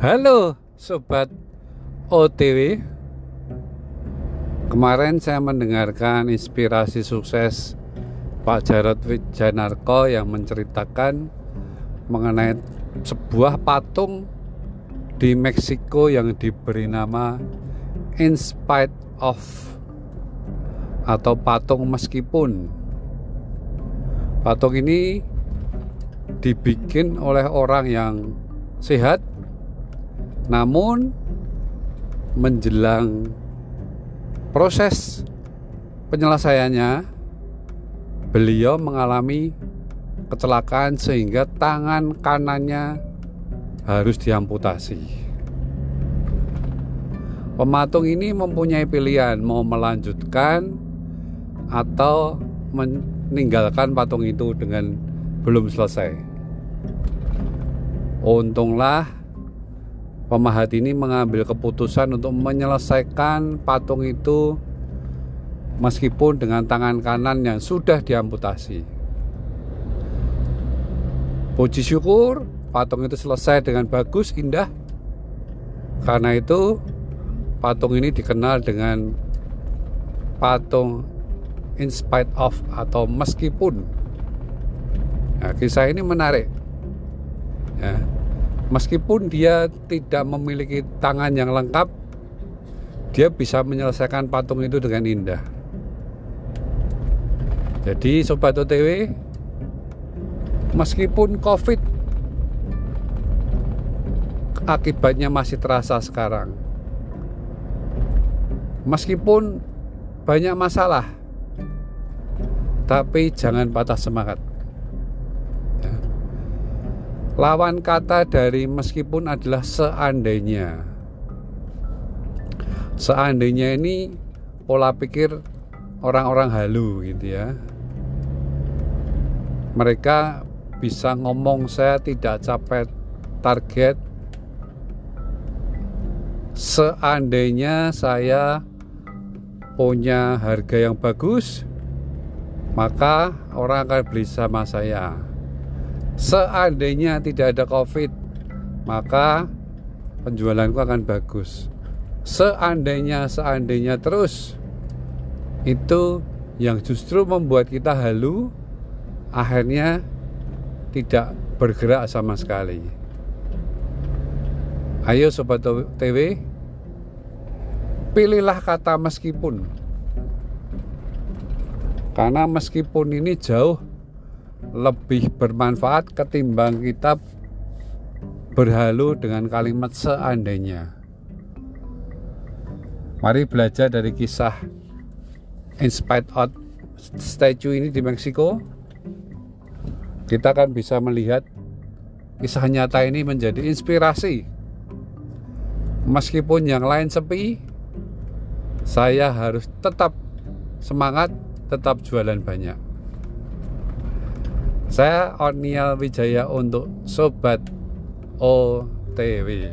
Halo Sobat OTW Kemarin saya mendengarkan inspirasi sukses Pak Jarod Wijanarko yang menceritakan mengenai sebuah patung di Meksiko yang diberi nama In Spite of atau patung meskipun. Patung ini dibikin oleh orang yang sehat namun menjelang proses penyelesaiannya beliau mengalami kecelakaan sehingga tangan kanannya harus diamputasi. Pematung ini mempunyai pilihan mau melanjutkan atau meninggalkan patung itu dengan belum selesai. Untunglah Pemahat ini mengambil keputusan untuk menyelesaikan patung itu meskipun dengan tangan kanan yang sudah diamputasi. Puji syukur, patung itu selesai dengan bagus, indah. Karena itu, patung ini dikenal dengan patung in spite of atau meskipun. Nah, kisah ini menarik. Ya, meskipun dia tidak memiliki tangan yang lengkap dia bisa menyelesaikan patung itu dengan indah. Jadi sobat OTW meskipun covid akibatnya masih terasa sekarang meskipun banyak masalah tapi jangan patah semangat Lawan kata dari meskipun adalah seandainya. Seandainya ini pola pikir orang-orang halu gitu ya. Mereka bisa ngomong saya tidak capai target seandainya saya punya harga yang bagus maka orang akan beli sama saya seandainya tidak ada covid maka penjualanku akan bagus. Seandainya seandainya terus itu yang justru membuat kita halu akhirnya tidak bergerak sama sekali. Ayo sobat TW pilihlah kata meskipun. Karena meskipun ini jauh lebih bermanfaat ketimbang kita berhalu dengan kalimat seandainya. Mari belajar dari kisah Inspired Out statue ini di Meksiko. Kita akan bisa melihat kisah nyata ini menjadi inspirasi. Meskipun yang lain sepi, saya harus tetap semangat, tetap jualan banyak. Saya Onial Wijaya untuk Sobat OTW.